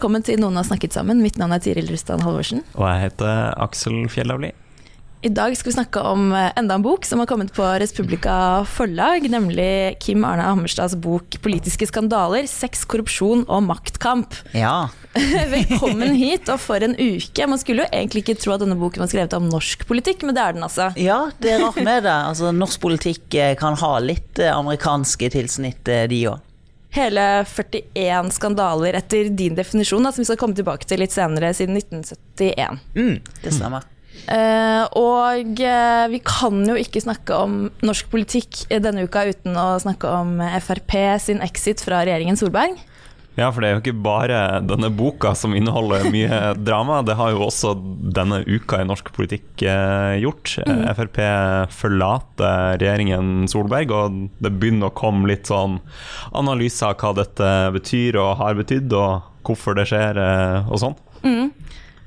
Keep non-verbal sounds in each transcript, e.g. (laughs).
Velkommen til Noen har snakket sammen. Mitt navn er Tiril Rustan Halvorsen. Og jeg heter Aksel Fjellavli. I dag skal vi snakke om eh, enda en bok som har kommet på Respublika forlag, nemlig Kim Arne Hammerstads bok 'Politiske skandaler sex, korrupsjon og maktkamp'. Ja. (laughs) Velkommen hit, og for en uke. Man skulle jo egentlig ikke tro at denne boken var skrevet om norsk politikk, men det er den altså. ja, det er rart med det. Altså, norsk politikk eh, kan ha litt eh, amerikanske tilsnitt, de òg. Hele 41 skandaler etter din definisjon, da, som vi skal komme tilbake til litt senere, siden 1971. Mm, det stemmer. Eh, og uh, vi kan jo ikke snakke om norsk politikk denne uka uten å snakke om Frp sin exit fra regjeringen Solberg. Ja, for det er jo ikke bare denne boka som inneholder mye drama. Det har jo også denne uka i norsk politikk eh, gjort. Mm. Frp forlater regjeringen Solberg, og det begynner å komme litt sånn analyser av hva dette betyr og har betydd, og hvorfor det skjer eh, og sånn.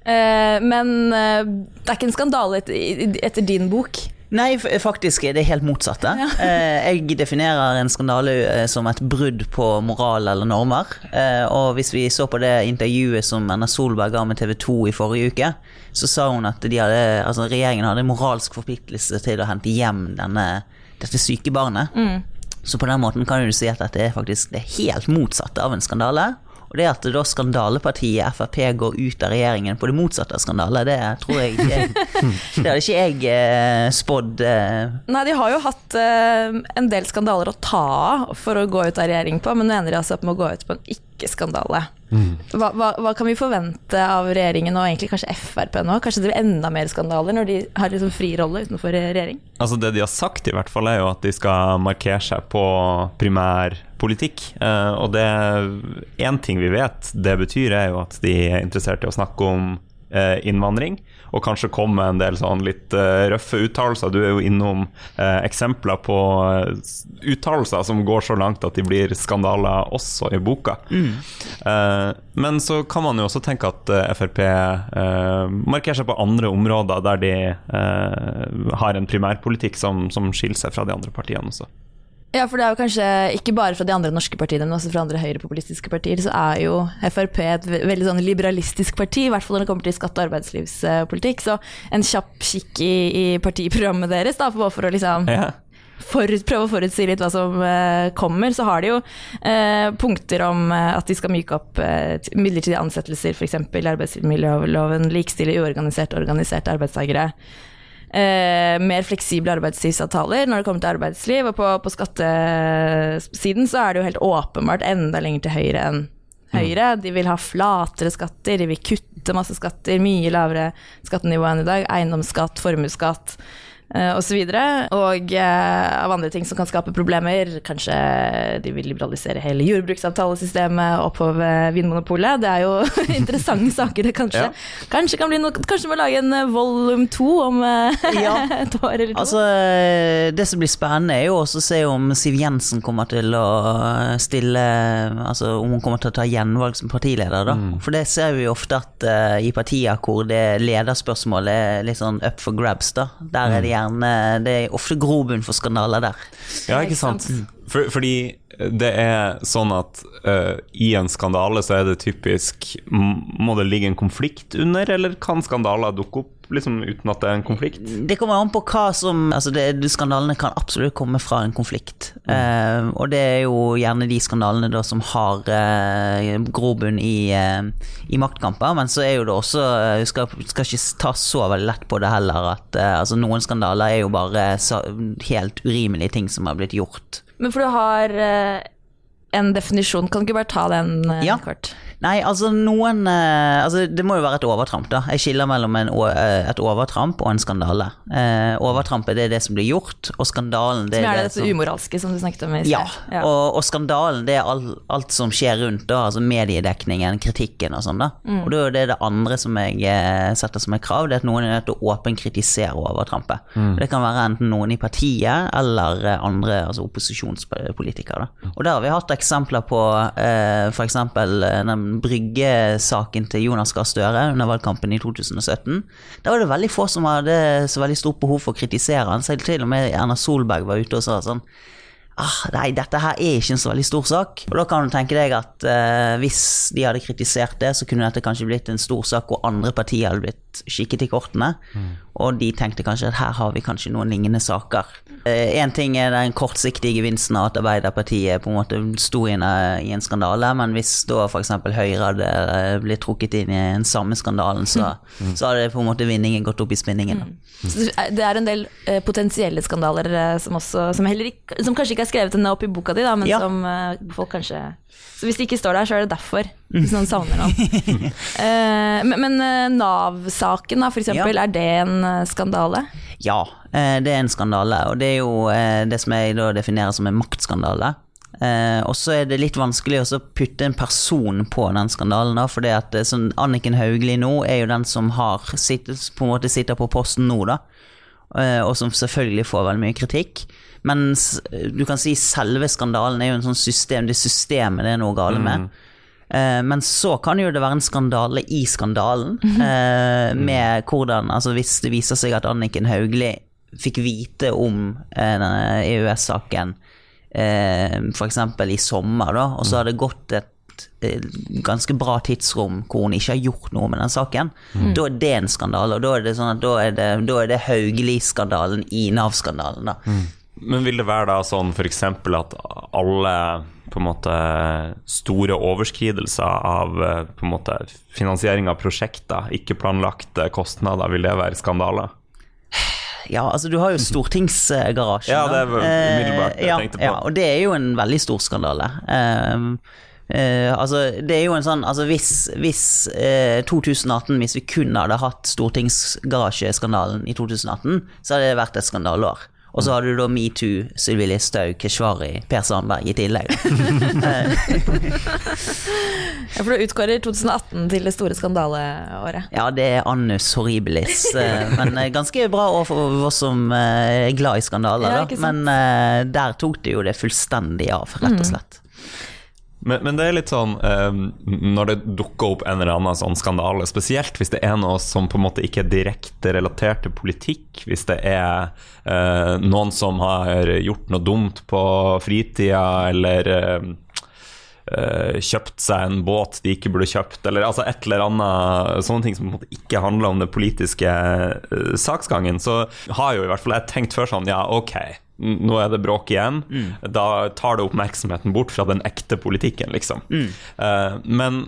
Eh, men eh, det er ikke en skandale etter, etter din bok. Nei, faktisk faktisk er det helt motsatte. Ja. (laughs) jeg definerer en skandale eh, som et brudd på moral eller normer. Eh, og hvis vi så på det intervjuet som Erna Solberg ga med TV 2 i forrige uke, så sa hun at de hadde, altså regjeringen hadde en moralsk forpliktelse til å hente hjem denne, dette syke barnet. Så på den måten kan du si at dette er faktisk det helt motsatte av en skandale. Og det at da skandalepartiet Frp går ut av regjeringen på det motsatte av skandale, det tror jeg ikke (laughs) Det hadde ikke jeg eh, spådd. Eh. Nei, de har jo hatt eh, en del skandaler å ta av for å gå ut av regjering på, men nå ender de altså opp med å gå ut på en ikke-skandale. Hva, hva, hva kan vi forvente av regjeringen, og egentlig kanskje Frp nå? Kanskje det blir enda mer skandaler når de har liksom fri rolle utenfor regjering? Altså Det de har sagt, i hvert fall er jo at de skal markere seg på primærpolitikk. Eh, og det én ting vi vet det betyr, er jo at de er interessert i å snakke om innvandring. Og kanskje komme med en del sånn litt eh, røffe uttalelser. Du er jo innom eh, eksempler på eh, uttalelser som går så langt at de blir skandaler også i boka. Eh, men så kan man jo også tenke at eh, Frp eh, markerer seg på andre områder der de eh, har en primærpolitikk som, som skiller seg fra de andre partiene også. Ja, for det er jo kanskje ikke bare fra de andre norske partiene, men også fra andre høyrepopulistiske partier, så er jo Frp et veldig sånn liberalistisk parti, i hvert fall når det kommer til skatte- og arbeidslivspolitikk. Så en kjapp kikk i, i partiprogrammet deres, da, for, for å liksom Ja. forut, prøve å forutsi litt hva som uh, kommer, så har de jo uh, punkter om uh, at de skal myke opp midlertidige ansettelser, f.eks. i arbeidsmiljøloven, likestille uorganiserte og organiserte arbeidstakere. Eh, mer fleksible arbeidstidsavtaler når det kommer til arbeidsliv. Og på, på skattesiden så er det jo helt åpenbart enda lenger til høyre enn Høyre. De vil ha flatere skatter, de vil kutte masse skatter, mye lavere skattenivå enn i dag. Eiendomsskatt, formuesskatt eh, osv. Og, og eh, av andre ting som kan skape problemer. Kanskje de vil liberalisere hele jordbruksavtalesystemet, opphove Vinmonopolet. Det er jo (laughs) interessante saker, det kanskje. Ja. Kanskje kan bli noe, kanskje må lage en eh, volum to om eh, Ja. (laughs) et år eller to. Altså, eh, det som blir spennende, er jo også å se om Siv Jensen kommer til å stille Altså om hun kommer til å ta gjenvalg som partileder, da. For det ser vi ofte at uh, i partier hvor det lederspørsmålet er litt sånn up for grabs, da. Der er det gjerne Det er ofte grobunn for skandaler der. Ja, ikke sant? For, fordi det er sånn at uh, i en skandale så er det typisk Må det ligge en konflikt under, eller kan skandaler dukke opp liksom uten at det er en konflikt? Det kommer an på hva som altså det, Skandalene kan absolutt komme fra en konflikt. Eh, og det er jo gjerne de skandalene da som har uh, grobunn i, uh, i maktkamper. Men så er jo det også Du skal, skal ikke ta så veldig lett på det heller. At altså noen skandaler er jo bare så, helt urimelige ting som har blitt gjort. Men for du har en definisjon. Kan du ikke bare ta den eh, Ja. kort? Nei, altså noen eh, altså Det må jo være et overtramp, da. Jeg skiller mellom en, eh, et overtramp og en skandale. Eh, overtrampet det er det som blir gjort, og skandalen det Som er er det, det som umoralske som du snakket om i Ja, ja. Og, og skandalen det er all, alt som skjer rundt, da, altså mediedekningen, kritikken og sånn. da. Mm. Og da er det det andre som jeg eh, setter som et krav, det er at noen er nødt til å åpent kritisere overtrampet. Det kan være enten noen i partiet eller eh, andre, altså opposisjonspolitikere. da. Og der har vi hatt eksempler på eh, f.eks. den bryggesaken til Jonas Gahr Støre under valgkampen i 2017. Da var det veldig få som hadde så veldig stort behov for å kritisere han, selv til og med Erna Solberg var ute og sa sånn ah, nei, dette her er ikke en så veldig stor sak. Og da kan du tenke deg at eh, hvis de hadde kritisert det, så kunne dette kanskje blitt en stor sak hvor andre partier hadde blitt kikket i kortene. Og de tenkte kanskje at her har vi kanskje noen lignende saker. Én ting er den kortsiktige gevinsten av at Arbeiderpartiet på en måte sto i en, i en skandale, men hvis da f.eks. Høyre hadde eh, blitt trukket inn i den samme skandalen, så, så hadde på en måte vinningen gått opp i spinningen. Mm. Så det er- er en del eh, potensielle skandaler eh, som, også, som, ikke, som kanskje ikke er skrevet opp i boka di, da, men Ja. som eh, folk kanskje Så hvis de ikke står der, så er det derfor. Hvis noen savner noen. (laughs) Eh, men men eh, Nav-saken, da, eksempel, Ja. er det en eh, skandale? Ja, det er en skandale, og det er jo det som jeg definerer som en maktskandale. Eh, og så er det litt vanskelig å putte en person på den skandalen, da, for at sånn Anniken Hauglie nå er jo den som har sittet, på en måte sitter på posten nå, da. Eh, og som selvfølgelig får veldig mye kritikk. Mens du kan si selve skandalen er jo en sånn system, det systemet det er noe gale med. Eh, Men så kan jo det være en skandale i skandalen, eh, med hvordan Altså hvis det viser seg at Anniken Hauglie fikk vite om eh, EØS-saken eh, f.eks. i sommer, da, og så har det gått et ganske bra tidsrom hvor hun ikke har gjort noe med den saken, da er det en skandale. Og da er det sånn det, det Hauglie-skandalen i Nav-skandalen, da. Men vil det være da sånn f.eks. at alle på en måte store overskridelser av eh, på en måte finansiering av prosjekter, ikke planlagte kostnader, vil det være skandaler? Ja, altså du har jo stortingsgarasjen. Ja, det er umiddelbart det jeg Eh, ja, tenkte på. Ja, og det er jo en veldig stor skandale. Um, Uh, altså, det er jo en sånn Altså, hvis, hvis uh, 2018, hvis vi kun hadde hatt stortingsgarasjeskandalen i 2018, så hadde det vært et skandaleår. Og så hadde du da metoo, Sylvi Listhaug, Keshvari, Per Sandberg i tillegg. (laughs) Ja, for du utkårer 2018 til det store skandaleåret. Ja, det er annus horribilis. eh, Men eh, ganske bra år for oss som eh, er glad i skandaler, Ja. Men der tok det jo det fullstendig av, rett og slett. Men, men det er litt sånn eh, når det dukker opp en eller annen sånn skandale, spesielt hvis det er noe som på en måte ikke er direkte relatert til politikk, hvis det er eh, noen som har gjort noe dumt på fritida, eller eh, eh, kjøpt seg en båt de ikke burde kjøpt, eller altså et eller annet sånne ting som på en måte ikke handler om den politiske uh, saksgangen, så har jo i hvert fall jeg tenkt før sånn, ja ok, nå er det bråk igjen, da tar det oppmerksomheten bort fra den ekte politikken, liksom. Eh, men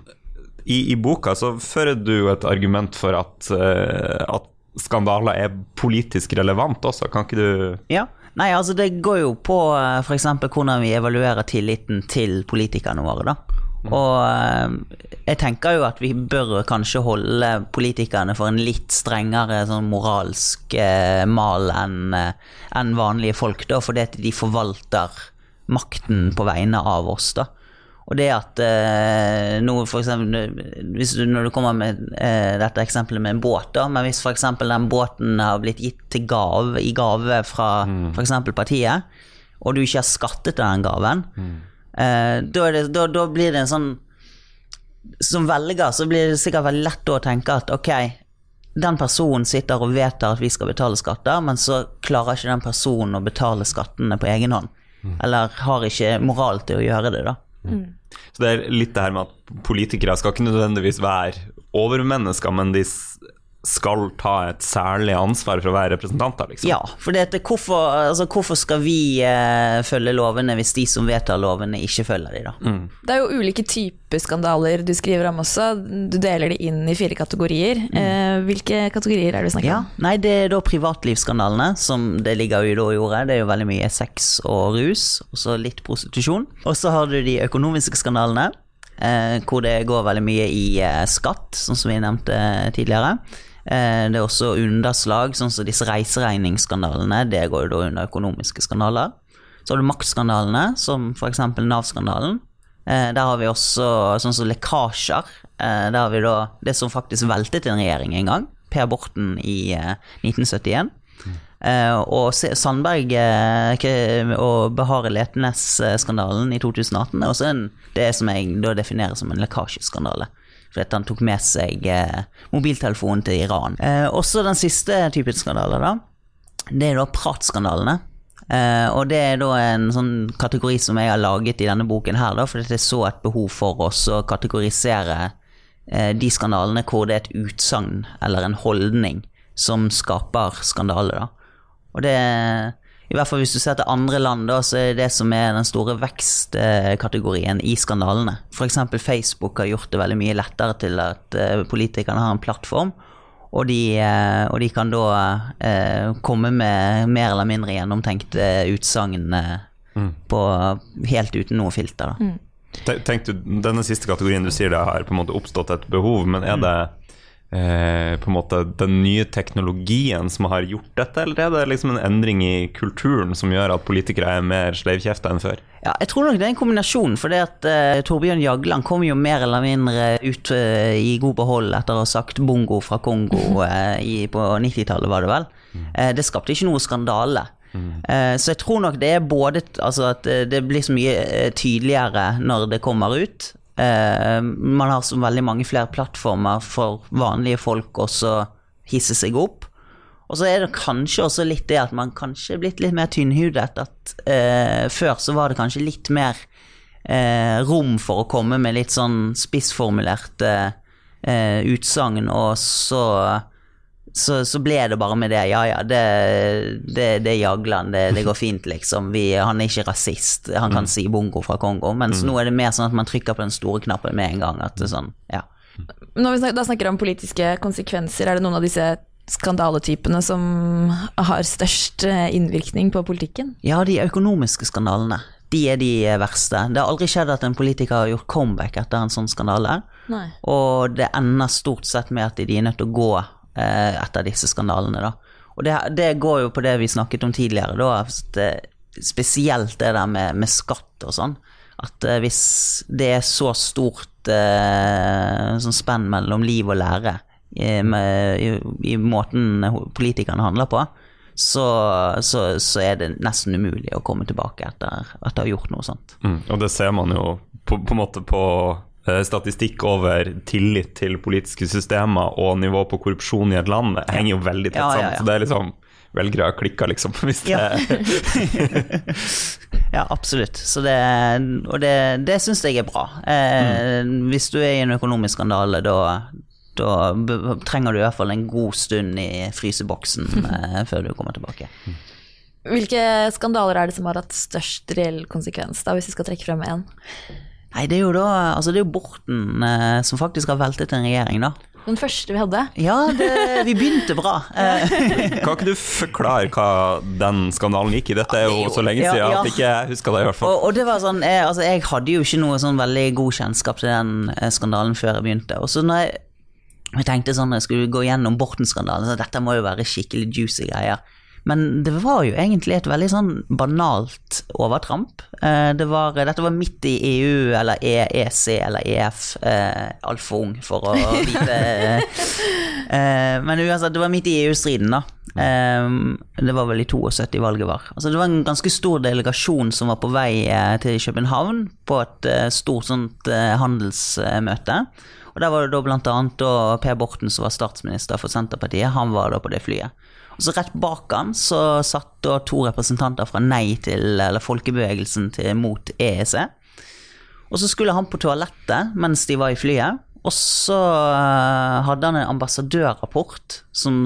i, i boka så fører du jo et argument for at, at skandaler er politisk relevant også, kan ikke du Ja. Nei, altså det går jo på f.eks. hvordan vi evaluerer tilliten til politikerne våre, da. Og eh, jeg tenker jo at vi bør kanskje holde politikerne for en litt strengere sånn moralsk eh, mal enn en vanlige folk, da, fordi at de forvalter makten på vegne av oss, da. Og det at eh, noe for eksempel, du, Når du kommer med eh, dette eksempelet med en båt, da, men hvis f.eks. den båten har blitt gitt til gave, i gave fra for f.eks. partiet, og du ikke har skattet den gaven, eh, da, det, da, da blir det en sånn Som velger så blir det sikkert veldig lett å tenke at ok, den personen sitter og vedtar at vi skal betale skatter, men så klarer ikke den personen å betale skattene på egen hånd. Eller har ikke moral til å gjøre det, da. Så det er litt det her med at politikere skal ikke nødvendigvis være overmennesker, men de skal ta et særlig ansvar for å være representanter, liksom. Ja, for dette, hvorfor, altså, hvorfor skal vi eh, følge lovene hvis de som vedtar lovene, ikke følger de, da? Det er jo ulike typer skandaler du skriver om også. Du deler de inn i fire kategorier. Eh, hvilke kategorier er det du snakker Ja, om? nei, det er da privatlivsskandalene, som det ligger jo da i ordet. Det er jo veldig mye sex og rus, og så litt prostitusjon. Og så har du de økonomiske skandalene, eh, hvor det går veldig mye i eh, skatt, sånn som vi nevnte tidligere. Eh, det er også underslag, sånn som disse reiseregningsskandalene. Det går jo da under økonomiske skandaler. Så har du maktskandalene, som f.eks. Nav-skandalen. Eh, der har vi også sånn som lekkasjer. Eh, der har vi da det som faktisk veltet en regjering en gang. Per Borten i eh, 1971. Eh, og Sandberg og Behare Letnes-skandalen i 2018 er også en, det som jeg da definerer som en lekkasjeskandale. Fordi at han tok med seg eh, mobiltelefonen til Iran. Eh, også den siste typen skandaler, da. Det er da pratskandalene. Eh, og det er da en sånn kategori som jeg har laget i denne boken her, da, fordi jeg så et behov for oss å kategorisere eh, de skandalene hvor det er et utsagn eller en holdning som skaper skandale, da. Og det i hvert fall hvis du ser til andre land, da, så er det som er den store vekstkategorien i skandalene. F.eks. Facebook har gjort det veldig mye lettere til at eh, politikerne har en plattform, og de, eh, og de kan da eh, komme med mer eller mindre gjennomtenkte utsagn mm. helt uten noe filter. Da. Te- Tenk du, Denne siste kategorien du sier det har på en måte oppstått et behov, men er det eh, på en måte den nye teknologien som har gjort dette, eller er det liksom en endring i kulturen som gjør at politikere er mer sleivkjefta enn før? Ja, jeg tror nok det er en kombinasjon, for det at eh, Torbjørn Jagland kom jo mer eller mindre ut eh, i god behold etter å ha sagt 'bongo fra Kongo' (laughs) eh, i, på 90-tallet, var det vel. Eh, det skapte ikke noe skandale. Mm. så jeg tror nok det er både altså at eh, det blir så mye eh, tydeligere når det kommer ut. Eh, man har så veldig mange flere plattformer for vanlige folk også hisse seg opp. Og så er det kanskje også litt det at man kanskje er blitt litt mer tynnhudet. At eh, før så var det kanskje litt mer eh, rom for å komme med litt sånn spissformulerte eh, utsagn, og så, så Så ble det bare med det. Ja ja, det, det, det er Jagland, det, det går fint, liksom. Vi, han er ikke rasist. Han kan si bongo fra Kongo. Mens nå er det mer sånn at man trykker på den store knappen med en gang. At det sånn, ja. Når vi snakker, da snakker om politiske konsekvenser, er det noen av disse skandaletypene som har størst eh, innvirkning på politikken? Ja, de økonomiske skandalene. De er de verste. Det har aldri skjedd at en politiker har gjort comeback etter en sånn skandale. Nei. Og det ender stort sett med at de er nødt til å gå eh, etter disse skandalene. Da. Og det, det går jo på det vi snakket om tidligere, da, det, spesielt det der med, med skatt og sånn. At eh, hvis det er så stort eh, sånn spenn mellom liv og lære i, med, i, i måten politikerne handler på, så, så, så er det nesten umulig å komme tilbake etter at de har gjort noe sånt. Mm. Og det ser man jo på, på en måte på eh, statistikk over tillit til politiske systemer og nivå på korrupsjon i et land det henger jo veldig tett Ja, ja, sammen. ja. Så det er liksom velgere har klikka, liksom. (laughs) Hvis det, Ja. (laughs) (laughs) Ja, absolutt. Så det, og det, det syns jeg er bra. Eh, Hvis du er i en økonomisk skandale, da, da trenger du i hvert fall en god stund i fryseboksen eh, før du kommer tilbake. Hvilke skandaler er det som har hatt størst reell konsekvens, da, hvis vi skal trekke frem én? Nei, det er jo da Altså, det er jo Borten eh, som faktisk har veltet en regjering, da. Den første vi hadde. Ja, det, vi begynte bra. (laughs) Eh, kan ikke du forklare hva den skandalen gikk i? Dette er jo så lenge siden ja. at jeg ikke husker det, i hvert fall. Og, og det var sånn, jeg, altså, jeg hadde jo ikke noe sånn veldig god kjennskap til den eh, skandalen før jeg begynte. Og så når jeg, jeg tenkte sånn, jeg skulle gå gjennom Borten-skandalen, så dette må jo være skikkelig juicy greier. Men det var jo egentlig et veldig sånn banalt overtramp. Eh, Det var, dette var midt i EU eller EEC eller EF, eh, altfor ung for å vite. Eh, men uansett, det var midt i EU-striden, da. Det var vel i 72 valget var. Altså, det var en ganske stor delegasjon som var på vei til København på et stort sånt handelsmøte. Og der var det da da Per Borten, som var statsminister for Senterpartiet, han var da på det flyet. Og så rett bak han så satt da to representanter fra Nei til, eller folkebevegelsen til, mot EEC. Og så skulle han på toalettet mens de var i flyet, Og så eh, hadde han en ambassadørrapport som,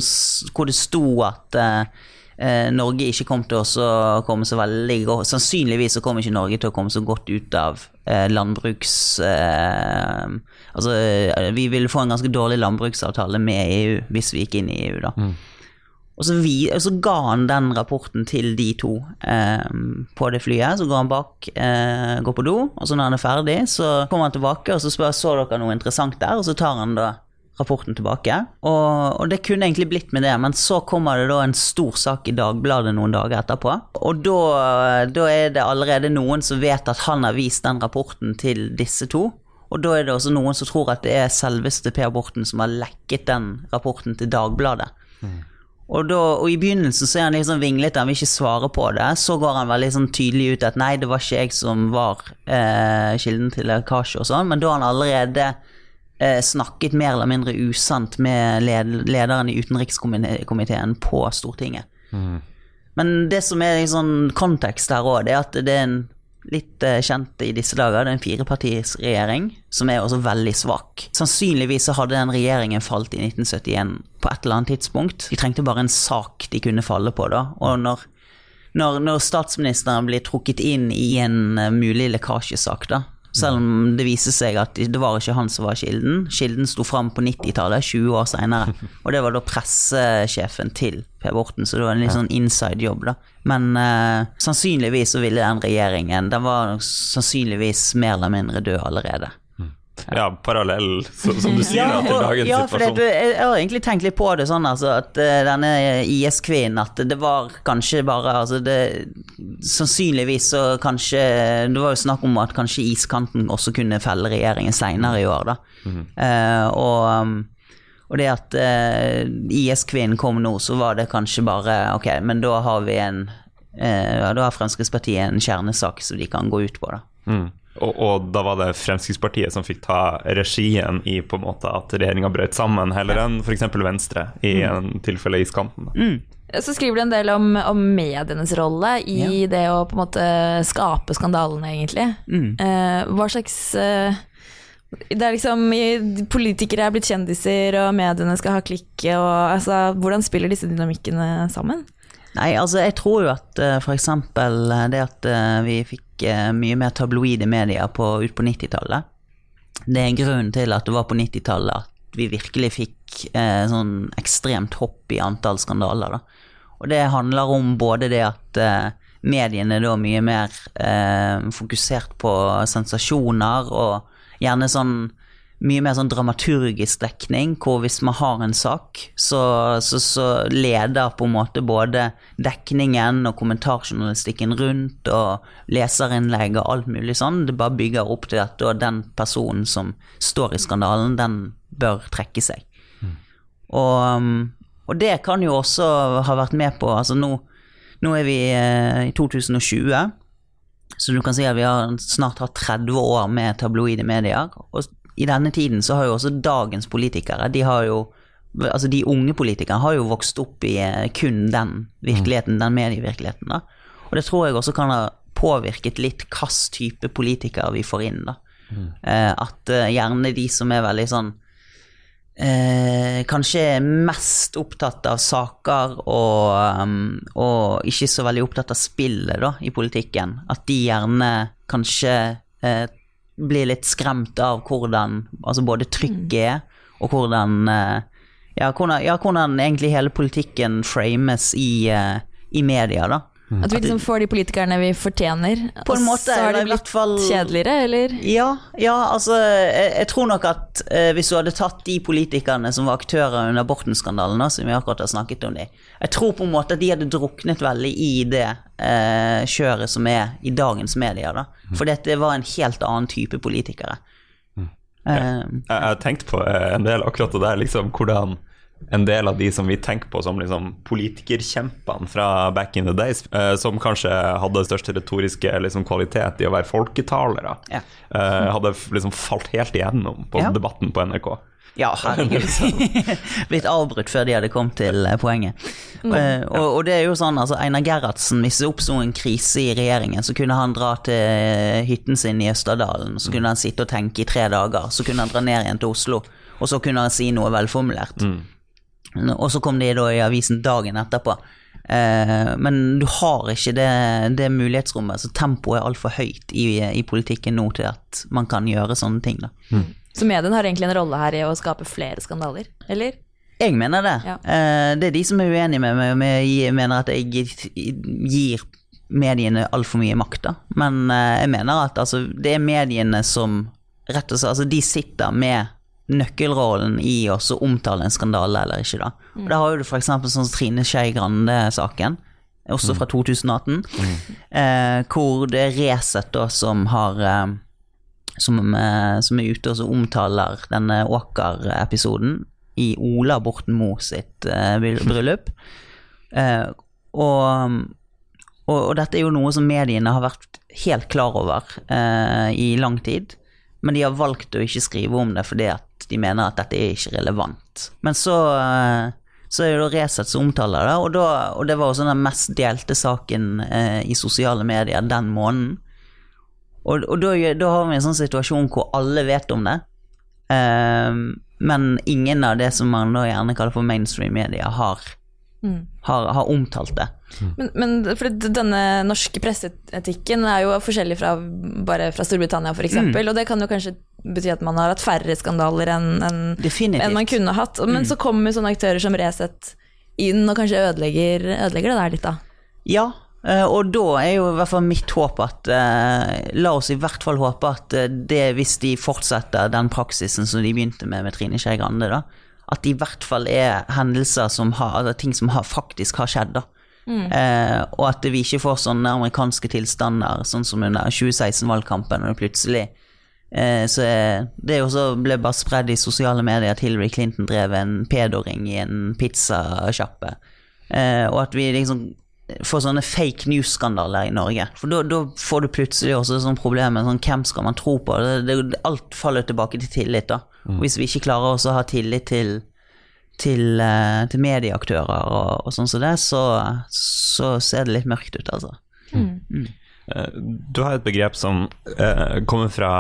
hvor det sto at eh, eh, Norge ikke kom til å komme så veldig godt Sannsynligvis så kom ikke Norge til å komme så godt ut av eh, landbruks... Eh, altså, eh, vi ville få en ganske dårlig landbruksavtale med EU hvis vi gikk inn i EU, da. Og så, vi, og så ga han den rapporten til de to eh, på det flyet. Så går han bak, eh, går på do, og så når han er ferdig, så kommer han tilbake og så spør så dere noe interessant der, og så tar han da rapporten tilbake. Og, og det kunne egentlig blitt med det, men så kommer det da en stor sak i Dagbladet noen dager etterpå. Og da, da er det allerede noen som vet at han har vist den rapporten til disse to. Og da er det også noen som tror at det er selveste Per Borten som har lekket den rapporten til Dagbladet. Og, da, og i begynnelsen så er han sånn vinglete, han vil ikke svare på det. Så går han veldig sånn tydelig ut at nei, det var ikke jeg som var eh, kilden til lekkasje og sånn, men da har han allerede eh, snakket mer eller mindre usant med led lederen i utenrikskomiteen på Stortinget. Men det som er sånn kontekst her òg, det er at det er en litt eh, kjent i disse dager, det er en firepartisregjering som er også veldig svak. Sannsynligvis så hadde den regjeringen falt i 1971 på et eller annet tidspunkt. De trengte bare en sak de kunne falle på, da. Og når, når, når statsministeren blir trukket inn i en eh, mulig lekkasjesak, da, selv om det viser seg at det var ikke han som var kilden. Kilden sto fram på 90-tallet, 20 år seinere. (laughs) Og det var da pressesjefen til Per Borten, så det var en litt sånn inside jobb, da. Men uh, sannsynligvis så ville den regjeringen Den var sannsynligvis mer eller mindre død allerede. Ja, parallell, så, som du sier, da, til og- dagens ja, for det, jeg har egentlig tenkt litt på det sånn, altså, at eh, denne IS-kvinnen At det var kanskje bare altså, det, Sannsynligvis så kanskje Det var jo snakk om at kanskje iskanten også kunne felle regjeringen seinere i år, da. Mm og, uh, og det at uh, IS-kvinnen kom nå, så var det kanskje bare Ok, men da har vi en uh, ja, Da har Fremskrittspartiet en kjernesak som de kan gå ut på, da. Mm. Og, og da var det Fremskrittspartiet som fikk ta regien i på en måte at regjeringa brøt sammen, heller enn f.eks. Venstre i en tilfelle iskanten. Mm. Så skriver du en del om, om medienes rolle i det å på en måte skape skandalene, egentlig. Eh, hva slags eh, Det er liksom Politikere er blitt kjendiser, og mediene skal ha klikk. Og, altså, hvordan spiller disse dynamikkene sammen? Nei, altså jeg tror jo at f.eks. eh, det at vi fikk eh, mye mer tabloide medier på, ut på 90-tallet, det er grunnen til at det var på 90-tallet at vi virkelig fikk eh, sånn ekstremt hopp i antall skandaler. Da. Og det handler om både det at eh, mediene da mye mer eh, fokusert på sensasjoner og gjerne sånn mye mer sånn dramaturgisk dekning, hvor hvis man har en sak, så, så, så leder på en måte både dekningen og kommentarjournalistikken rundt og leserinnlegg og alt mulig sånn. Det bare bygger opp til at den personen som står i skandalen, den bør trekke seg. Og, um, og det kan jo også ha vært med på Altså nå, nå er vi eh, i 2020. Så du kan si at vi har snart hatt 30 år med tabloide medier. Og i denne tiden så har jo også dagens politikere, de har jo Altså de unge politikerne har jo vokst opp i eh, kun den virkeligheten, den medievirkeligheten. da. Og det tror jeg også kan ha påvirket litt hvilken type politikere vi får inn. da. Eh, at eh, gjerne de som er veldig sånn eh, kanskje mest opptatt av saker og, um, og ikke så veldig opptatt av spillet da, i politikken. At de gjerne kanskje eh, blir litt skremt av hvordan altså både trykket er, og hvordan, eh, ja, hvordan Ja, hvordan egentlig hele politikken frames i, eh, i media, da. At vi liksom får de politikerne vi fortjener. På en måte, så har det blitt fall- kjedeligere, eller? Ja, ja altså jeg, jeg tror nok at eh, hvis du hadde tatt de politikerne som var aktører under Borten-skandalen, som vi akkurat har snakket om de, jeg tror på en måte at de hadde druknet veldig i det eh, kjøret som er i dagens medier. da. For dette var en helt annen type politikere. Eh, Jeg jeg har tenkt på eh, en del akkurat det der, liksom hvordan en del av de som vi tenker på som liksom politikerkjempene fra back in the days, eh, som kanskje hadde største retoriske liksom, kvalitet i å være folketalere, Ja. eh, hadde liksom falt helt igjennom på Ja. debatten på NRK. Ja, herregud. (laughs) Blitt avbrutt før de hadde kommet til eh, poenget. Eh, og, og det er jo sånn, altså Einar Gerhardsen, hvis det oppsto en krise i regjeringen, så kunne han dra til hytten sin i Østerdalen, så kunne han sitte og tenke i tre dager. Så kunne han dra ned igjen til Oslo, og så kunne han si noe velformulert. Og så kom de da i avisen dagen etterpå. Eh, men du har ikke det, det mulighetsrommet, så tempoet er altfor høyt i, i politikken nå til at man kan gjøre sånne ting. da. Så mediene har egentlig en rolle her i å skape flere skandaler, eller? Jeg mener det. Ja. Eh, det er de som er uenige med meg, og jeg mener at jeg gir mediene altfor mye makt. da. Men eh, jeg mener at altså, det er mediene som rett og slett altså, De sitter med nøkkelrollen i å omtale en skandale eller ikke. da. Og Da har du f.eks. sånn Trine Skei Grande-saken. Også fra 2018. Eh, hvor det er Resett da som har eh, som, eh, som er ute og så omtaler denne Åker-episoden i Ola Borten Moe sitt eh, (laughs) bryllup. Eh, og, og, og dette er jo noe som mediene har vært helt klar over i lang tid. Men de har valgt å ikke skrive om det fordi at de mener at dette er ikke relevant. Men så, eh, så er det da Resett som omtaler det, og, da, og det var også den mest delte saken eh, i sosiale medier den måneden. Og, og da, da har vi en sånn situasjon hvor alle vet om det, eh, men ingen av det som man da gjerne kaller for mainstream media, har, har, har omtalt det. Men, men for denne norske presseetikken er jo forskjellig fra bare fra Storbritannia f.eks., eksempel og det kan jo kanskje bety at man har hatt færre skandaler enn en, en man kunne hatt. Men så kommer sånne aktører som Resett inn og kanskje ødelegger, ødelegger det der litt, da. Ja, eh, og da er jo i hvert fall mitt håp at eh, La oss i hvert fall håpe at eh, det, hvis de fortsetter den praksisen som de begynte med med Trine Skei Grande, da, at det i hvert fall er hendelser som har, altså ting som har, faktisk har skjedd. da. Eh, og at vi ikke får sånne amerikanske tilstander, sånn som under 2016-valgkampen, og plutselig eh, så er, Det er jo også ble bare spredd i sosiale medier at Hillary Clinton drev en pedoring i en pizzasjappe. Eh, og at vi liksom får sånne fake news-skandaler i Norge. For da, får du plutselig også sånn problem med sånn, hvem skal man tro på? Det, det, alt faller tilbake til tillit. da. Mm. Hvis vi ikke klarer også å ha tillit til til, eh, til medieaktører og, og sånn som det, så, så ser det litt mørkt ut, altså. Eh, Du har et begrep som eh, kommer fra,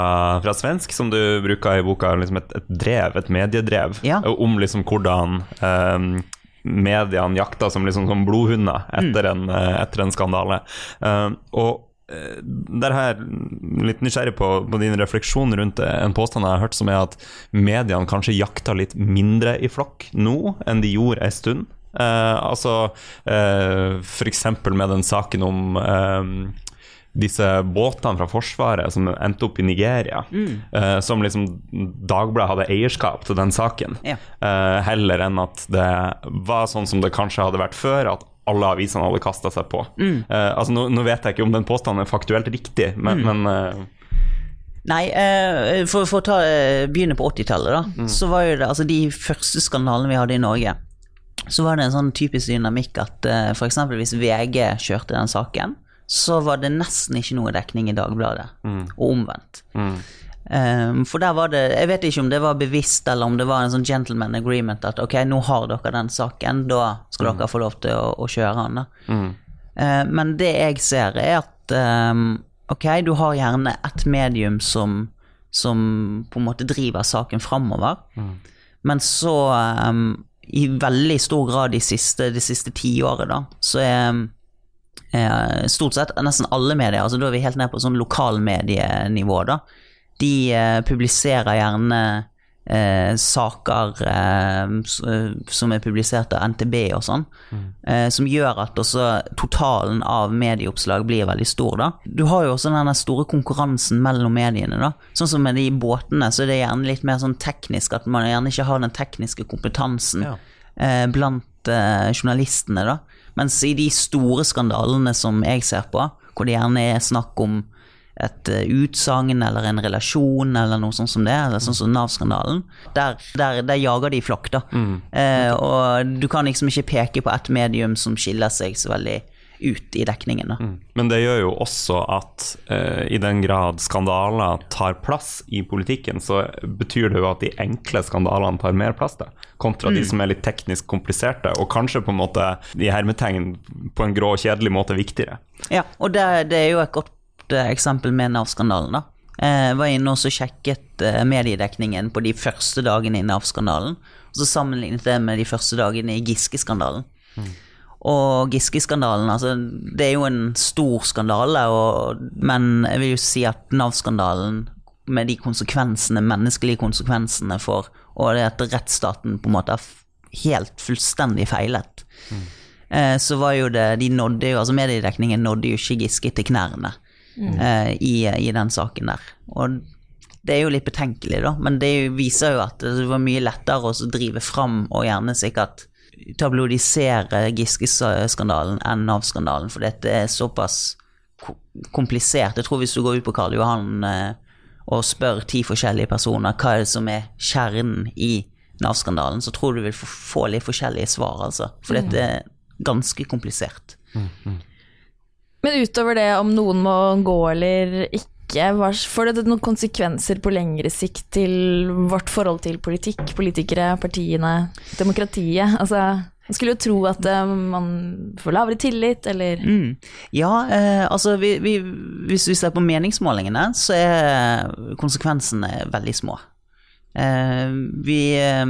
fra svensk, som du bruker i boka, liksom et, et drev, et mediedrev, Ja. eh, om liksom hvordan eh, mediene jakter som liksom som blodhunder etter, en, eh, etter en skandale. Eh, og der har jeg litt nysgjerrig på, på din refleksjon rundt en påstand jeg har hørt som er at mediene kanskje jakter litt mindre i flokk nå enn de gjorde en stund. Eh, altså eh, f.eks. med den saken om eh, disse båtene fra Forsvaret som endte opp i Nigeria, eh, som liksom Dagbladet hadde eierskap til den saken, Ja. eh, heller enn at det var sånn som det kanskje hadde vært før, at alle avisene hadde kasta seg på. Eh, altså nå, nå vet jeg ikke om den påstanden er faktuelt riktig, men, men uh... Nei, eh, for, for å ta, begynne på 80-tallet, da. Så var jo det, altså De første skandalene vi hadde i Norge, så var det en sånn typisk dynamikk at uh, f.eks. hvis VG kjørte den saken, så var det nesten ikke noe dekning i Dagbladet, og omvendt. Eh, for der var det Jeg vet ikke om det var bevisst, eller om det var en sånn gentleman agreement at ok, nå har dere den saken, da skal dere få lov til å, å kjøre den. Mm. Uh, men det jeg ser, er at um, ok, du har gjerne et medium som, som på en måte driver saken framover, men så um, i veldig stor grad de siste, de siste tiåret, da, så er eh, stort sett nesten alle medier, altså da er vi helt ned på sånn lokalmedienivå, da, de eh, publiserer gjerne eh, saker eh, eh, som er publisert av NTB og sånn, eh, som gjør at også totalen av medieoppslag blir veldig stor. da. Du har jo også den store konkurransen mellom mediene. da. Sånn som med de båtene, så er det gjerne litt mer sånn teknisk, at man gjerne ikke har den tekniske kompetansen Ja. eh, blant journalistene. da. Mens i de store skandalene som jeg ser på, hvor det gjerne er snakk om et eh, utsagn eller en relasjon eller noe sånt som det, eller sånn som Nav-skandalen, der, der, der jager de i flokk, da. Eh, og du kan liksom ikke peke på et medium som skiller seg så veldig ut i dekningen. Da. Mm. Men det gjør jo også at eh, i den grad skandaler tar plass i politikken, så betyr det jo at de enkle skandalene tar mer plass, da, kontra mm. de som er litt teknisk kompliserte, og kanskje på en måte i hermetegn på en grå og kjedelig måte viktigere. Ja, og det, det er jo et godt eksempel med Nav-skandalen. da. Jeg var inne og sjekket uh, mediedekningen på de første dagene i Nav-skandalen, og så sammenlignet det med de første dagene i Giske-skandalen. Mm. Og Giske-skandalen, altså, det er jo en stor skandale, og, men jeg vil jo si at Nav-skandalen, med de konsekvensene, menneskelige konsekvensene for Og det at rettsstaten på en måte har helt fullstendig feilet, mm. eh, så var jo det De nådde jo Altså, mediedekningen nådde jo ikke Giske til knærne mm. eh, i, i, den saken der. Og det er jo litt betenkelig, da, men det viser jo at det var mye lettere å drive fram og gjerne sikkert tabloidisere Giske-skandalen enn Nav-skandalen, for dette er såpass komplisert. Jeg tror hvis du går ut på Karl Johan eh, og spør ti forskjellige personer hva er det som er kjernen i Nav-skandalen, så tror du vil få litt forskjellige svar, altså. For mm. dette er ganske komplisert. Mm, mm. Men utover det om noen må gå eller ikke, får det noen konsekvenser på lengre sikt til vårt forhold til politikk, politikere, partiene, demokratiet? Altså, man skulle jo tro at uh, man får lavere tillit, eller mm. Ja, eh, altså vi, vi, hvis vi ser på meningsmålingene, så er konsekvensene veldig små. Eh, vi eh,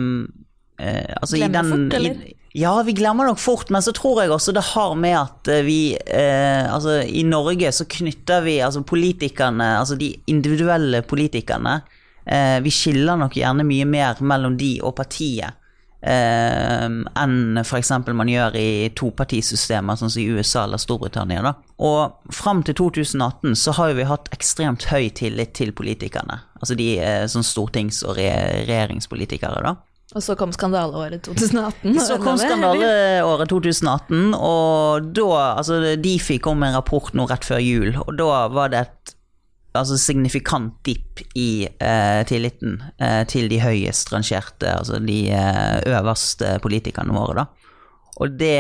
eh Altså Glemmer i den fort, eller? I, ja, vi glemmer nok fort, men så tror jeg også det har med at eh, vi eh, Altså, i Norge så knytter vi altså politikerne, altså de individuelle politikerne eh, Vi skiller nok gjerne mye mer mellom de og partiet. Eh, enn f.eks. man gjør i topartisystemer, sånn som i USA eller Storbritannia. Da. Og fram til 2018 så har vi hatt ekstremt høy tillit til politikerne. Altså de eh, sånn stortings- og regjeringspolitikere, da. Og så kom skandaleåret 2018. Så kom skandaleåret 2018, og da Altså, Difi kom med en rapport nå rett før jul, og da var det et altså, signifikant dipp i eh, tilliten eh, til de høyest rangerte, altså de eh, øverste politikerne våre, da. Og det,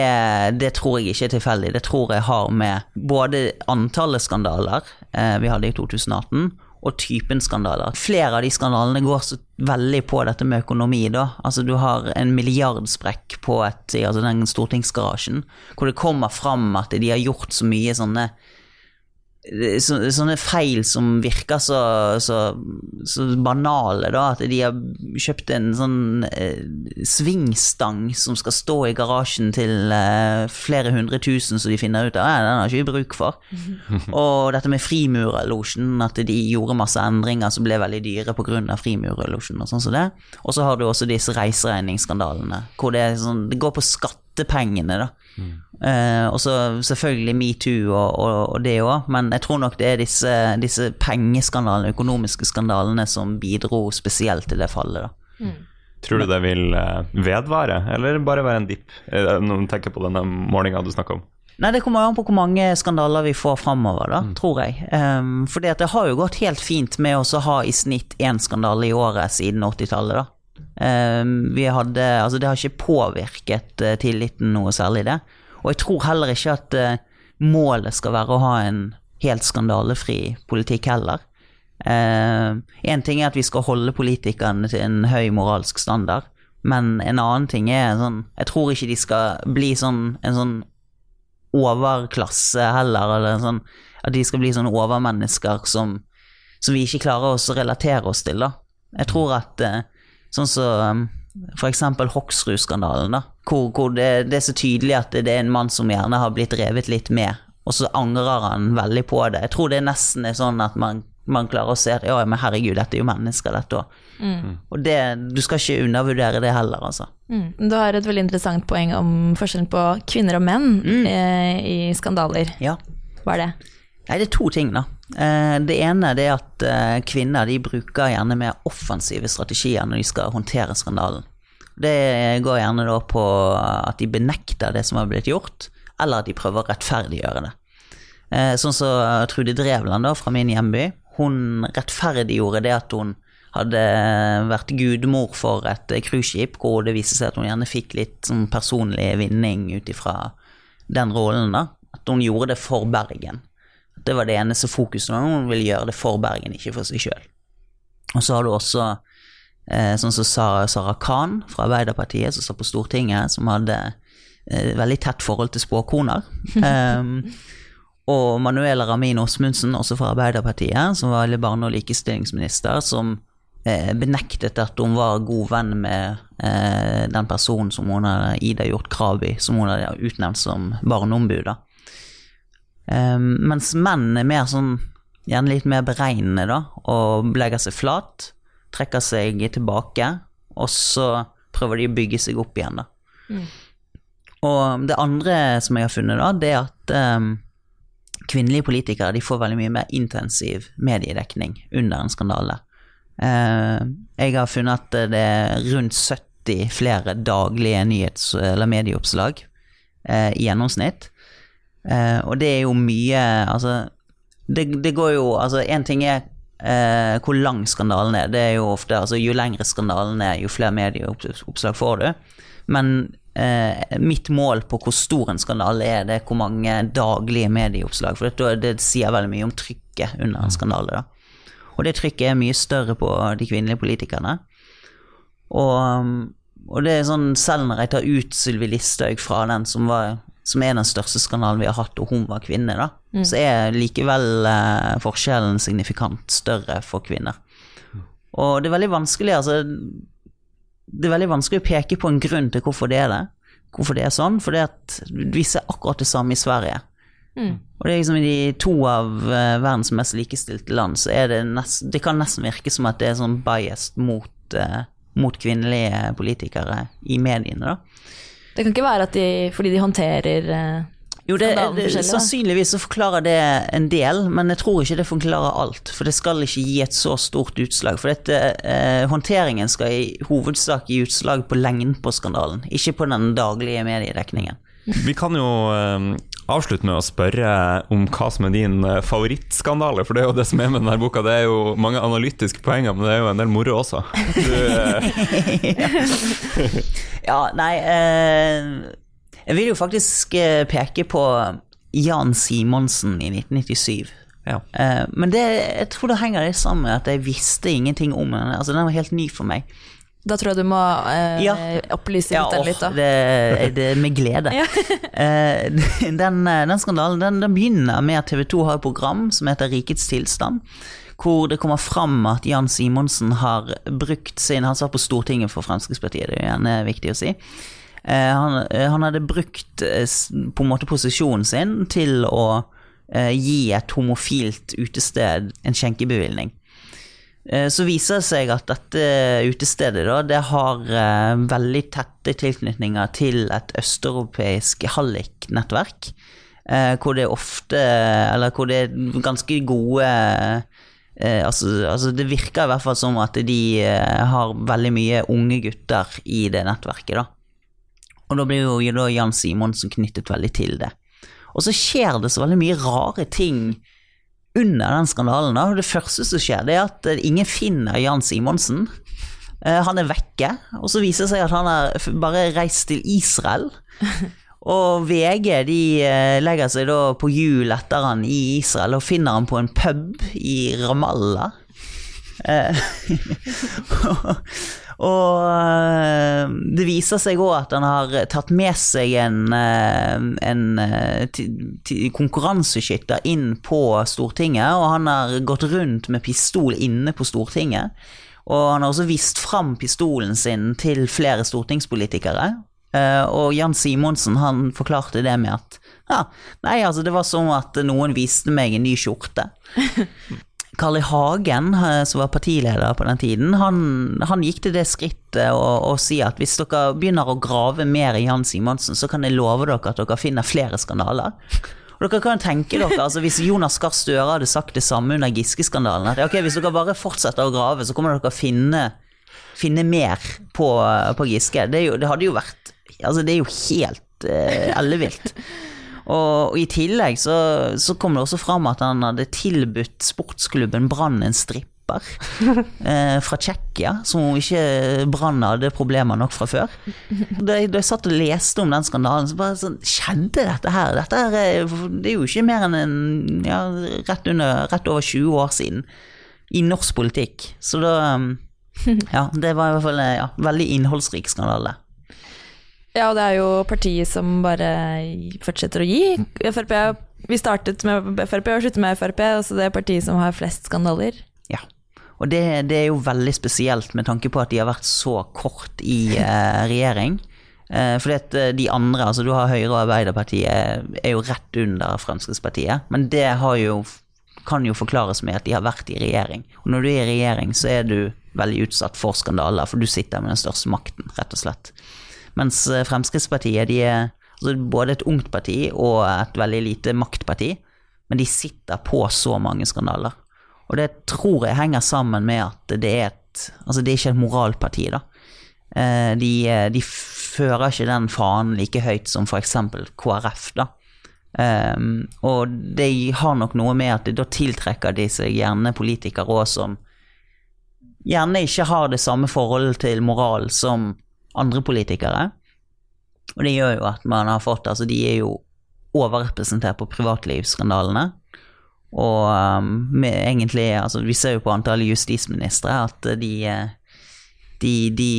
det, tror jeg ikke er tilfeldig. Det tror jeg har med både antallet skandaler eh, vi hadde i 2018, og typen skandaler. Flere av de skandalene går så veldig på dette med økonomi, da. Altså du har en milliardsprekk på et, altså den stortingsgarasjen, hvor det kommer fram at de har gjort så mye sånne så, sånne feil som virker så, så, så, banale, da. At de har kjøpt en sånn eh, svingstang som skal stå i garasjen til eh, flere hundre tusen, så de finner ut at at den har ikke vi bruk for. (laughs) Og dette med frimurerlosjen, at de gjorde masse endringer som ble veldig dyre pga. frimurerlosjen og sånn som det. Og så har du også disse reiseregningsskandalene, hvor det, sånn, det går på skattepengene, da. Mm. Uh, og så selvfølgelig metoo og, og, og, det òg, men jeg tror nok det er disse, disse pengeskandalene, økonomiske skandalene, som bidro spesielt til det fallet. da. Mm. Tror du det vil uh, vedvare, eller bare være en dipp, uh, når du tenker på denne målinga du snakker om? Nei, Det kommer an på hvor mange skandaler vi får framover, da, mm. tror jeg. Um, for det har jo gått helt fint med å ha i snitt én skandale i året siden 80-tallet. da. Um, vi hadde, altså Det har ikke påvirket tilliten noe særlig, det. Og jeg tror heller ikke at uh, målet skal være å ha en helt skandalefri politikk heller. Én uh, ting er at vi skal holde politikerne til en høy moralsk standard, men en annen ting er sånn Jeg tror ikke de skal bli sånn en sånn overklasse heller, eller sånn at de skal bli sånne overmennesker som, som vi ikke klarer oss å relatere oss til, da. Jeg tror at uh, sånn som så, um, f.eks. Hoksrud-skandalen, da. Hvor, hvor det, det, er så tydelig at det er en mann som gjerne har blitt revet litt med, og så angrer han veldig på det. Jeg tror det nesten er sånn at man, man klarer å se at ja, men herregud, dette er jo mennesker, dette òg. Mm. Og det, du skal ikke undervurdere det heller, altså. Mm. Du har et veldig interessant poeng om forskjellen på kvinner og menn mm. eh, i skandaler. Ja. Hva er det? Nei, det er to ting, da. Eh, det ene er at eh, kvinner de bruker gjerne mer offensive strategier når de skal håndtere skandalen. Det går gjerne da på at de benekter det som har blitt gjort, eller at de prøver å rettferdiggjøre det. Eh, sånn som så Trude Drevland da, fra min hjemby. Hun rettferdiggjorde det at hun hadde vært gudmor for et cruiseskip, hvor det viste seg at hun gjerne fikk litt sånn personlig vinning ut ifra den rollen, da. At hun gjorde det for Bergen. Det var det eneste fokuset. Hun ville gjøre det for Bergen, ikke for seg sjøl. Og så har du også eh, sånn som Sara, Sara Khan fra Arbeiderpartiet, som satt på Stortinget, som hadde eh, veldig tett forhold til spåkoner. um, (laughs) og Manuela Ramin Osmundsen, også fra Arbeiderpartiet, som var barne- og likestillingsminister, som eh, benektet at hun var god venn med eh, den personen som hun hadde, Ida Hjort Krabi, som hun hadde utnevnt som barneombud. da. Um, mens menn er mer sånn, gjerne litt mer beregnende, da, og legger seg flat, trekker seg tilbake, og så prøver de å bygge seg opp igjen, da. Og det andre som jeg har funnet, da, det er at um, kvinnelige politikere de får veldig mye mer intensiv mediedekning under en skandale. Uh, jeg har funnet at det er rundt 70 flere daglige nyhets- eller medieoppslag uh, i gjennomsnitt. Eh, og det er jo mye Altså, det, det går jo Altså, én ting er eh, hvor lang skandalen er. Det er jo ofte Altså, jo lengre skandalen er, jo flere medieoppslag får du. Men eh, mitt mål på hvor stor en skandale er, det er hvor mange daglige medieoppslag. For det, det sier veldig mye om trykket under en skandale. da. Og det trykket er mye større på de kvinnelige politikerne. Og, og det er sånn, selv når jeg tar ut Sylvi Listhaug fra den som, var, som er den største skandalen vi har hatt, og hun var kvinne, da, så er likevel eh, forskjellen signifikant større for kvinner. Og det er veldig vanskelig, altså Det er veldig vanskelig å peke på en grunn til hvorfor det er det. Hvorfor det er sånn. For vi ser akkurat det samme i Sverige. Og det er liksom i de to av uh, verdens mest likestilte land, så er det nest, Det kan nesten virke som at det er sånn biased mot, uh, mot kvinnelige politikere i mediene, da. Det kan ikke være at de, fordi de håndterer eh, Jo, det, det, sannsynligvis så forklarer det en del, men jeg tror ikke det forklarer alt. For det skal ikke gi et så stort utslag. For dette, eh, håndteringen skal i hovedsak gi utslag på lengden på skandalen, ikke på den daglige mediedekningen. Vi kan jo eh, avslutte med å spørre om hva som er din eh, favorittskandale, for det er jo det som er med denne boka. Det er jo mange analytiske poenger, men det er jo en del moro også. Du, eh, (laughs) Ja, nei eh, Jeg vil jo faktisk eh, peke på Jan Simonsen i 1997. ja. Eh, men det, jeg tror det henger litt sammen med at jeg visste ingenting om den. Altså, den var helt ny for meg. Da tror jeg du må eh, Ja. opplyse Ja, den litt, da. det, det med glede. (laughs) Ja. Eh, den, den skandalen den, den begynner med at TV 2 har et program som heter Rikets tilstand. Hvor det kommer fram at Jan Simonsen har brukt sin Han satt på Stortinget for Fremskrittspartiet, det er gjerne viktig å si. Eh, han, han hadde brukt eh, på en måte posisjonen sin til å eh, gi et homofilt utested en skjenkebevilgning. Eh, Så viser det seg at dette utestedet da, det har eh, veldig tette tilknytninger til et østeuropeisk halliknettverk. Eh, hvor det ofte Eller hvor det er ganske gode altså, altså Det virker i hvert fall som at de har veldig mye unge gutter i det nettverket. da. Og da blir jo da Jan Simonsen knyttet veldig til det. Og så skjer det så veldig mye rare ting under den skandalen. da. Det første som skjer, det er at eh, ingen finner Jan Simonsen. Eh, Han er vekke, og så viser det seg at han har bare reist til Israel. (laughs) Og VG de eh, legger seg da på hjul etter han i Israel og finner han på en pub i Ramallah. (laughs) Og eh, det viser seg òg at han har tatt med seg en, eh, en eh, konkurranseskytter inn på Stortinget, og han har gått rundt med pistol inne på Stortinget. Og han har også vist fram pistolen sin til flere stortingspolitikere. Og Jan Simonsen han forklarte det med at ja, nei, altså det var som at noen viste meg en ny skjorte. (laughs) Carl I. Hagen, eh, som var partileder på den tiden, han, han gikk til det skrittet å, si at hvis dere begynner å grave mer i Jan Simonsen, så kan jeg love dere at dere finner flere skandaler. Og dere kan tenke dere, altså Hvis Jonas Gahr Støre hadde sagt det samme under Giske-skandalen at ok, Hvis dere bare fortsetter å grave, så kommer dere å finne, finne mer på, på Giske. Det, jo, det hadde jo vært Altså, det er jo helt eh, ellevilt. Og, og i tillegg så, så kom det også fram at han hadde tilbudt sportsklubben Brann en stripper (laughs) eh, fra Tsjekkia, som om ikke Brann hadde problemer nok fra før. Da jeg, da jeg satt og leste om den skandalen, så bare sånn Skjedde dette her? Dette her er, det er jo ikke mer enn en, ja, rett, under, rett over 20 år siden i norsk politikk. Så da (laughs) Ja, det var i hvert fall en ja, veldig innholdsrik skandale. Ja, og det er jo partiet som bare fortsetter å gi. Frp, vi startet med Frp og slutter med Frp, altså det er partiet som har flest skandaler. Ja. Og det, det er jo veldig spesielt med tanke på at de har vært så kort i (laughs) eh, regjering. Eh, fordi at eh, de andre, altså du har Høyre og Arbeiderpartiet, er jo rett under Fremskrittspartiet. Men det har jo, kan jo forklares med at de har vært i regjering. Og når du er i regjering, så er du veldig utsatt for skandaler, for du sitter med den største makten, rett og slett. Mens eh, Fremskrittspartiet de er altså både et ungt parti og et veldig lite maktparti, men de sitter på så mange skandaler. Og det tror jeg henger sammen med at det er et Altså, det er ikke et moralparti, da. Eh, de, de fører ikke den fanen like høyt som f.eks. KrF, da. Um, og det har nok noe med at da tiltrekker de seg gjerne politikere òg som gjerne ikke har det samme forholdet til moral som andre politikere. Og det gjør jo at man har fått Altså, de er jo overrepresentert på privatlivsskandalene. Og um, egentlig Altså, vi ser jo på antallet justisministre at de, de, de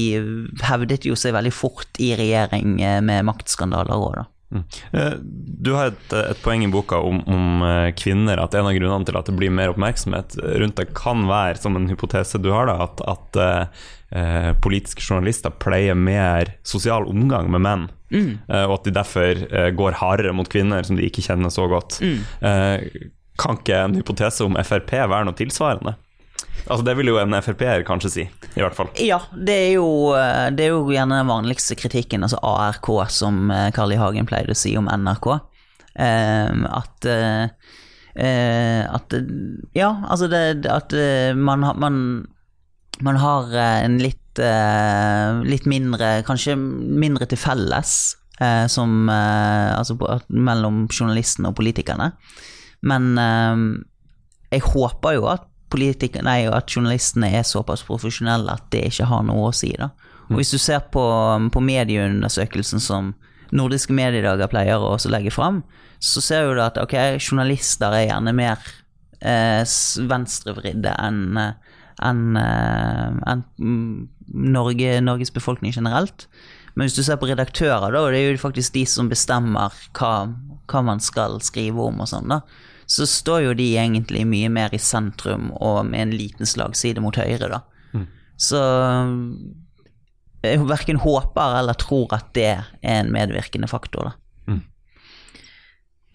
hevdet jo seg veldig fort i regjering med maktskandaler òg, da. Mm. Du har et, et, poeng i boka om, om, kvinner, at en av grunnene til at det blir mer oppmerksomhet rundt det, kan være, som en hypotese du har, da, at, at eh, politiske journalister pleier mer sosial omgang med menn. Mm. Eh, og at de derfor eh, går hardere mot kvinner som de ikke kjenner så godt. Mm. kan ikke en hypotese om Frp være noe tilsvarende? Altså Det vil jo en Frp-er kanskje si, i hvert fall. Ja, det er, jo, det er jo gjerne den vanligste kritikken, altså ARK, som Carl I. Hagen pleide å si om NRK. Um, at uh, At Ja, altså det, at man, man, man har en litt, uh, litt mindre Kanskje mindre til felles uh, som Altså mellom journalistene og politikerne. Men jeg håper jo at nei, at journalistene er såpass profesjonelle at det ikke har noe å si. da. Og Hvis du ser på, på medieundersøkelsen som nordiske mediedager pleier å legge fram, så ser du at ok, journalister er gjerne mer eh, venstrevridde enn en, en Norge, Norges befolkning generelt. Men hvis du ser på redaktører, da, og det er jo faktisk de som bestemmer hva, hva man skal skrive om og sånn, da så står jo de egentlig mye mer i sentrum og med en liten slagside mot høyre, da. Mm. Så jeg verken håper eller tror at det er en medvirkende faktor, da. Mm.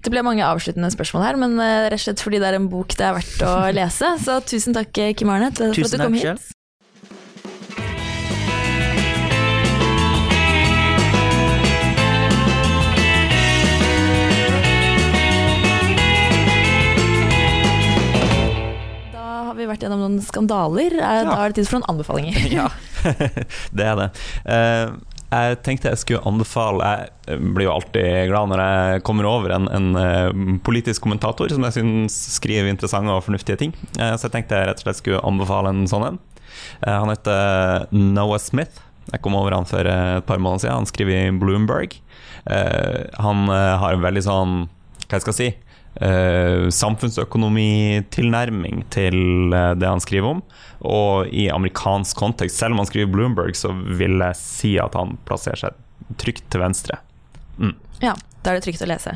Det ble mange avsluttende spørsmål her, men uh, rett og slett fordi det er en bok det er verdt å lese. Så tusen takk, Kim Arne, for at du kom hit. Selv. Vi vært gjennom noen skandaler. Ja. Da er det tid for noen anbefalinger. (laughs) ja, (laughs) det er det. Uh, jeg tenkte jeg skulle anbefale Jeg blir jo alltid glad når jeg kommer over en, en uh, politisk kommentator som jeg syns skriver interessante og fornuftige ting. Uh, så jeg tenkte jeg rett og slett skulle anbefale en sånn en. han heter Noah Smith. Jeg kom over han for et par måneder siden. Han skriver i Bloomberg. han har en veldig sånn Hva jeg skal si Uh, samfunnsøkonomitilnærming til uh, det han skriver om. Og i amerikansk kontekst, selv om han skriver Bloomberg, så vil jeg si at han plasserer seg trygt til venstre. Mm. Ja, da er det trygt å lese.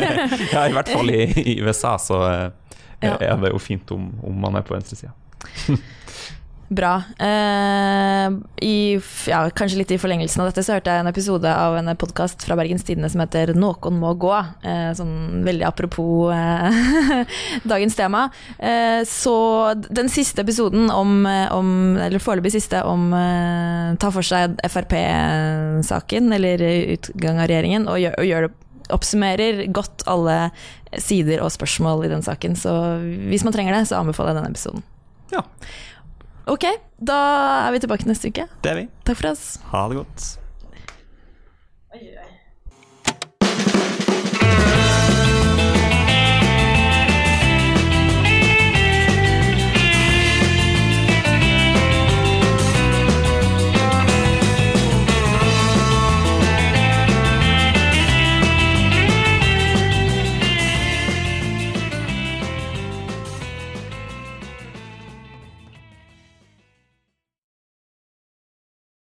(laughs) ja, i hvert fall i, i USA så uh, ja. er det jo fint om, om man er på venstresida. (laughs) Bra. Eh, i, ja, kanskje litt i forlengelsen av dette så hørte jeg en episode av en podkast fra Bergens Tidende som heter 'Nåkon må gå'. Eh, sånn veldig apropos eh, (laughs) dagens tema. Eh, så den siste episoden om, eh, om eller foreløpig siste, om eh, ta for seg Frp-saken, eller utgang av regjeringen, og gjør, og gjør det oppsummerer godt alle sider og spørsmål i den saken. Så hvis man trenger det, så anbefaler jeg denne episoden. Ja. Ok, da er vi tilbake neste uke. Det er vi. Takk for oss. Ha det godt. Oi, oi.